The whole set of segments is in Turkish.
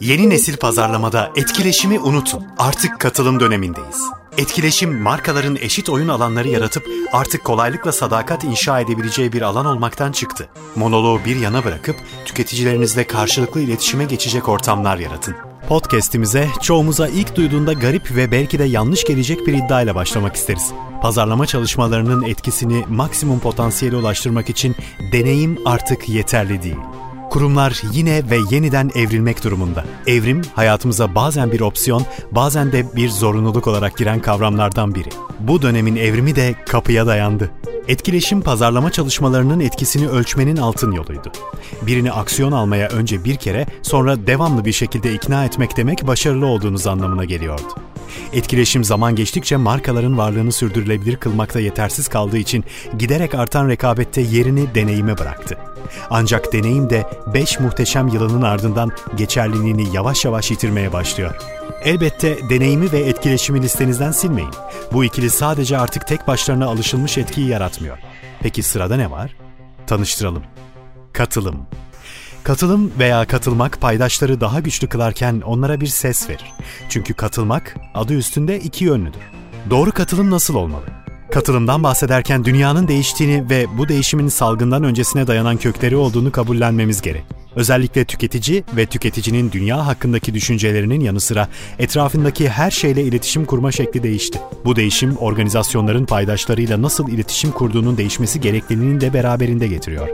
Yeni nesil pazarlamada etkileşimi unutun. Artık katılım dönemindeyiz. Etkileşim markaların eşit oyun alanları yaratıp artık kolaylıkla sadakat inşa edebileceği bir alan olmaktan çıktı. Monoloğu bir yana bırakıp tüketicilerinizle karşılıklı iletişime geçecek ortamlar yaratın. Podcast'imize çoğumuza ilk duyduğunda garip ve belki de yanlış gelecek bir iddiayla başlamak isteriz. Pazarlama çalışmalarının etkisini maksimum potansiyele ulaştırmak için deneyim artık yeterli değil. Kurumlar yine ve yeniden evrilmek durumunda. Evrim hayatımıza bazen bir opsiyon, bazen de bir zorunluluk olarak giren kavramlardan biri. Bu dönemin evrimi de kapıya dayandı. Etkileşim pazarlama çalışmalarının etkisini ölçmenin altın yoluydu. Birini aksiyon almaya önce bir kere, sonra devamlı bir şekilde ikna etmek demek başarılı olduğunuz anlamına geliyordu. Etkileşim zaman geçtikçe markaların varlığını sürdürülebilir kılmakta yetersiz kaldığı için giderek artan rekabette yerini deneyime bıraktı. Ancak deneyim de 5 muhteşem yılının ardından geçerliliğini yavaş yavaş yitirmeye başlıyor. Elbette deneyimi ve etkileşimi listenizden silmeyin. Bu ikili sadece artık tek başlarına alışılmış etkiyi yaratmıyor. Peki sırada ne var? Tanıştıralım. Katılım. Katılım veya katılmak paydaşları daha güçlü kılarken onlara bir ses verir. Çünkü katılmak adı üstünde iki yönlüdür. Doğru katılım nasıl olmalı? Katılımdan bahsederken dünyanın değiştiğini ve bu değişimin salgından öncesine dayanan kökleri olduğunu kabullenmemiz gerek. Özellikle tüketici ve tüketicinin dünya hakkındaki düşüncelerinin yanı sıra etrafındaki her şeyle iletişim kurma şekli değişti. Bu değişim organizasyonların paydaşlarıyla nasıl iletişim kurduğunun değişmesi gerekliliğini de beraberinde getiriyor.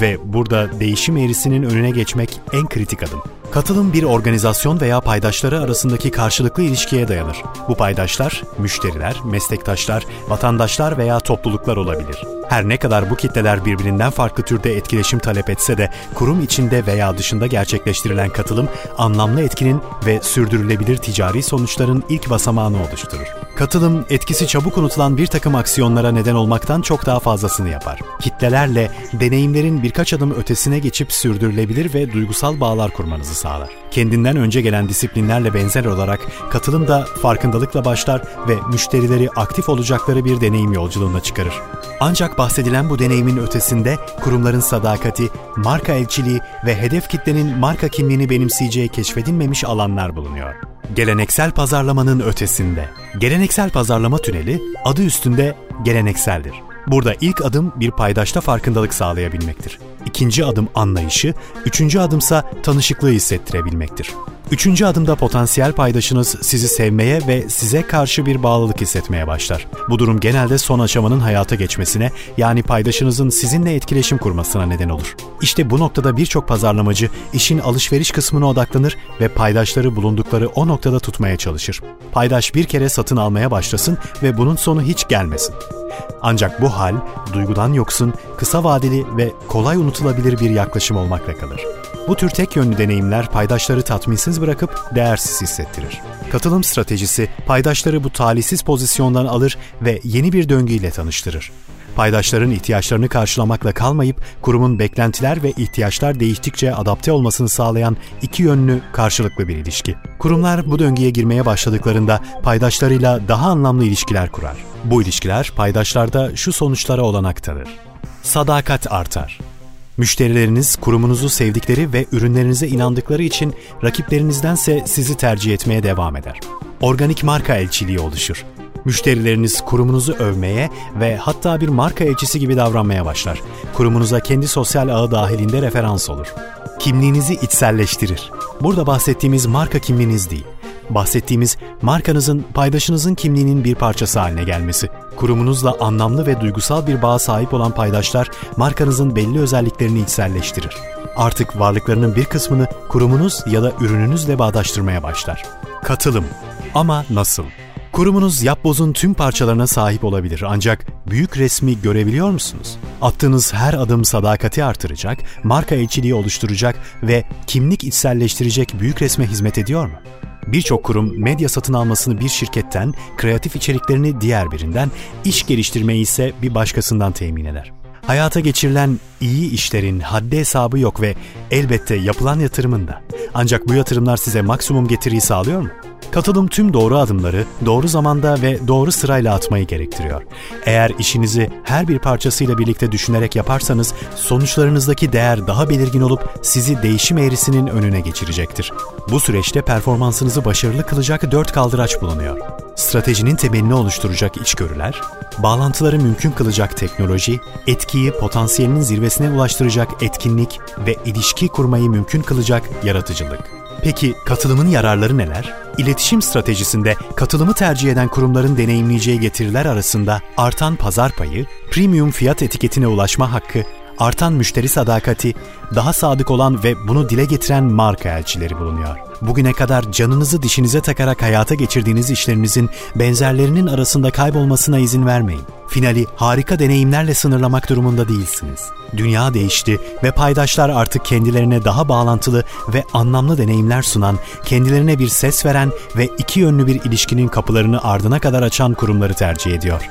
Ve burada değişim eğrisinin önüne geçmek en kritik adım. Katılım bir organizasyon veya paydaşları arasındaki karşılıklı ilişkiye dayanır. Bu paydaşlar, müşteriler, meslektaşlar, vatandaşlar veya topluluklar olabilir. Her ne kadar bu kitleler birbirinden farklı türde etkileşim talep etse de kurum içinde veya dışında gerçekleştirilen katılım anlamlı etkinin ve sürdürülebilir ticari sonuçların ilk basamağını oluşturur. Katılım etkisi çabuk unutulan bir takım aksiyonlara neden olmaktan çok daha fazlasını yapar. Kitlelerle deneyimlerin birkaç adım ötesine geçip sürdürülebilir ve duygusal bağlar kurmanızı sağlar. Kendinden önce gelen disiplinlerle benzer olarak katılım da farkındalıkla başlar ve müşterileri aktif olacakları bir deneyim yolculuğuna çıkarır. Ancak bahsedilen bu deneyimin ötesinde kurumların sadakati, marka elçiliği ve hedef kitlenin marka kimliğini benimseyeceği keşfedilmemiş alanlar bulunuyor. Geleneksel pazarlamanın ötesinde. Geleneksel pazarlama tüneli adı üstünde gelenekseldir. Burada ilk adım bir paydaşta farkındalık sağlayabilmektir. İkinci adım anlayışı, üçüncü adımsa tanışıklığı hissettirebilmektir. Üçüncü adımda potansiyel paydaşınız sizi sevmeye ve size karşı bir bağlılık hissetmeye başlar. Bu durum genelde son aşamanın hayata geçmesine yani paydaşınızın sizinle etkileşim kurmasına neden olur. İşte bu noktada birçok pazarlamacı işin alışveriş kısmına odaklanır ve paydaşları bulundukları o noktada tutmaya çalışır. Paydaş bir kere satın almaya başlasın ve bunun sonu hiç gelmesin. Ancak bu hal duygudan yoksun, kısa vadeli ve kolay unutulabilir bir yaklaşım olmakla kalır. Bu tür tek yönlü deneyimler paydaşları tatminsiz bırakıp değersiz hissettirir. Katılım stratejisi paydaşları bu talihsiz pozisyondan alır ve yeni bir döngüyle tanıştırır. Paydaşların ihtiyaçlarını karşılamakla kalmayıp kurumun beklentiler ve ihtiyaçlar değiştikçe adapte olmasını sağlayan iki yönlü karşılıklı bir ilişki. Kurumlar bu döngüye girmeye başladıklarında paydaşlarıyla daha anlamlı ilişkiler kurar. Bu ilişkiler paydaşlarda şu sonuçlara olanak tanır. Sadakat artar. Müşterileriniz kurumunuzu sevdikleri ve ürünlerinize inandıkları için rakiplerinizdense sizi tercih etmeye devam eder. Organik marka elçiliği oluşur. Müşterileriniz kurumunuzu övmeye ve hatta bir marka elçisi gibi davranmaya başlar. Kurumunuza kendi sosyal ağı dahilinde referans olur. Kimliğinizi içselleştirir. Burada bahsettiğimiz marka kimliğiniz değil bahsettiğimiz markanızın paydaşınızın kimliğinin bir parçası haline gelmesi. Kurumunuzla anlamlı ve duygusal bir bağa sahip olan paydaşlar markanızın belli özelliklerini içselleştirir. Artık varlıklarının bir kısmını kurumunuz ya da ürününüzle bağdaştırmaya başlar. Katılım. Ama nasıl? Kurumunuz yapbozun tüm parçalarına sahip olabilir ancak büyük resmi görebiliyor musunuz? Attığınız her adım sadakati artıracak, marka elçiliği oluşturacak ve kimlik içselleştirecek büyük resme hizmet ediyor mu? Birçok kurum medya satın almasını bir şirketten, kreatif içeriklerini diğer birinden, iş geliştirmeyi ise bir başkasından temin eder. Hayata geçirilen iyi işlerin haddi hesabı yok ve elbette yapılan yatırımın da. Ancak bu yatırımlar size maksimum getiriyi sağlıyor mu? Katılım tüm doğru adımları doğru zamanda ve doğru sırayla atmayı gerektiriyor. Eğer işinizi her bir parçasıyla birlikte düşünerek yaparsanız sonuçlarınızdaki değer daha belirgin olup sizi değişim eğrisinin önüne geçirecektir. Bu süreçte performansınızı başarılı kılacak dört kaldıraç bulunuyor. Stratejinin temelini oluşturacak içgörüler, bağlantıları mümkün kılacak teknoloji, etkiyi potansiyelinin zirvesine ulaştıracak etkinlik ve ilişki kurmayı mümkün kılacak yaratıcılık. Peki katılımın yararları neler? İletişim stratejisinde katılımı tercih eden kurumların deneyimleyeceği getiriler arasında artan pazar payı, premium fiyat etiketine ulaşma hakkı, artan müşteri sadakati, daha sadık olan ve bunu dile getiren marka elçileri bulunuyor. Bugüne kadar canınızı dişinize takarak hayata geçirdiğiniz işlerinizin benzerlerinin arasında kaybolmasına izin vermeyin. Finali harika deneyimlerle sınırlamak durumunda değilsiniz. Dünya değişti ve paydaşlar artık kendilerine daha bağlantılı ve anlamlı deneyimler sunan, kendilerine bir ses veren ve iki yönlü bir ilişkinin kapılarını ardına kadar açan kurumları tercih ediyor.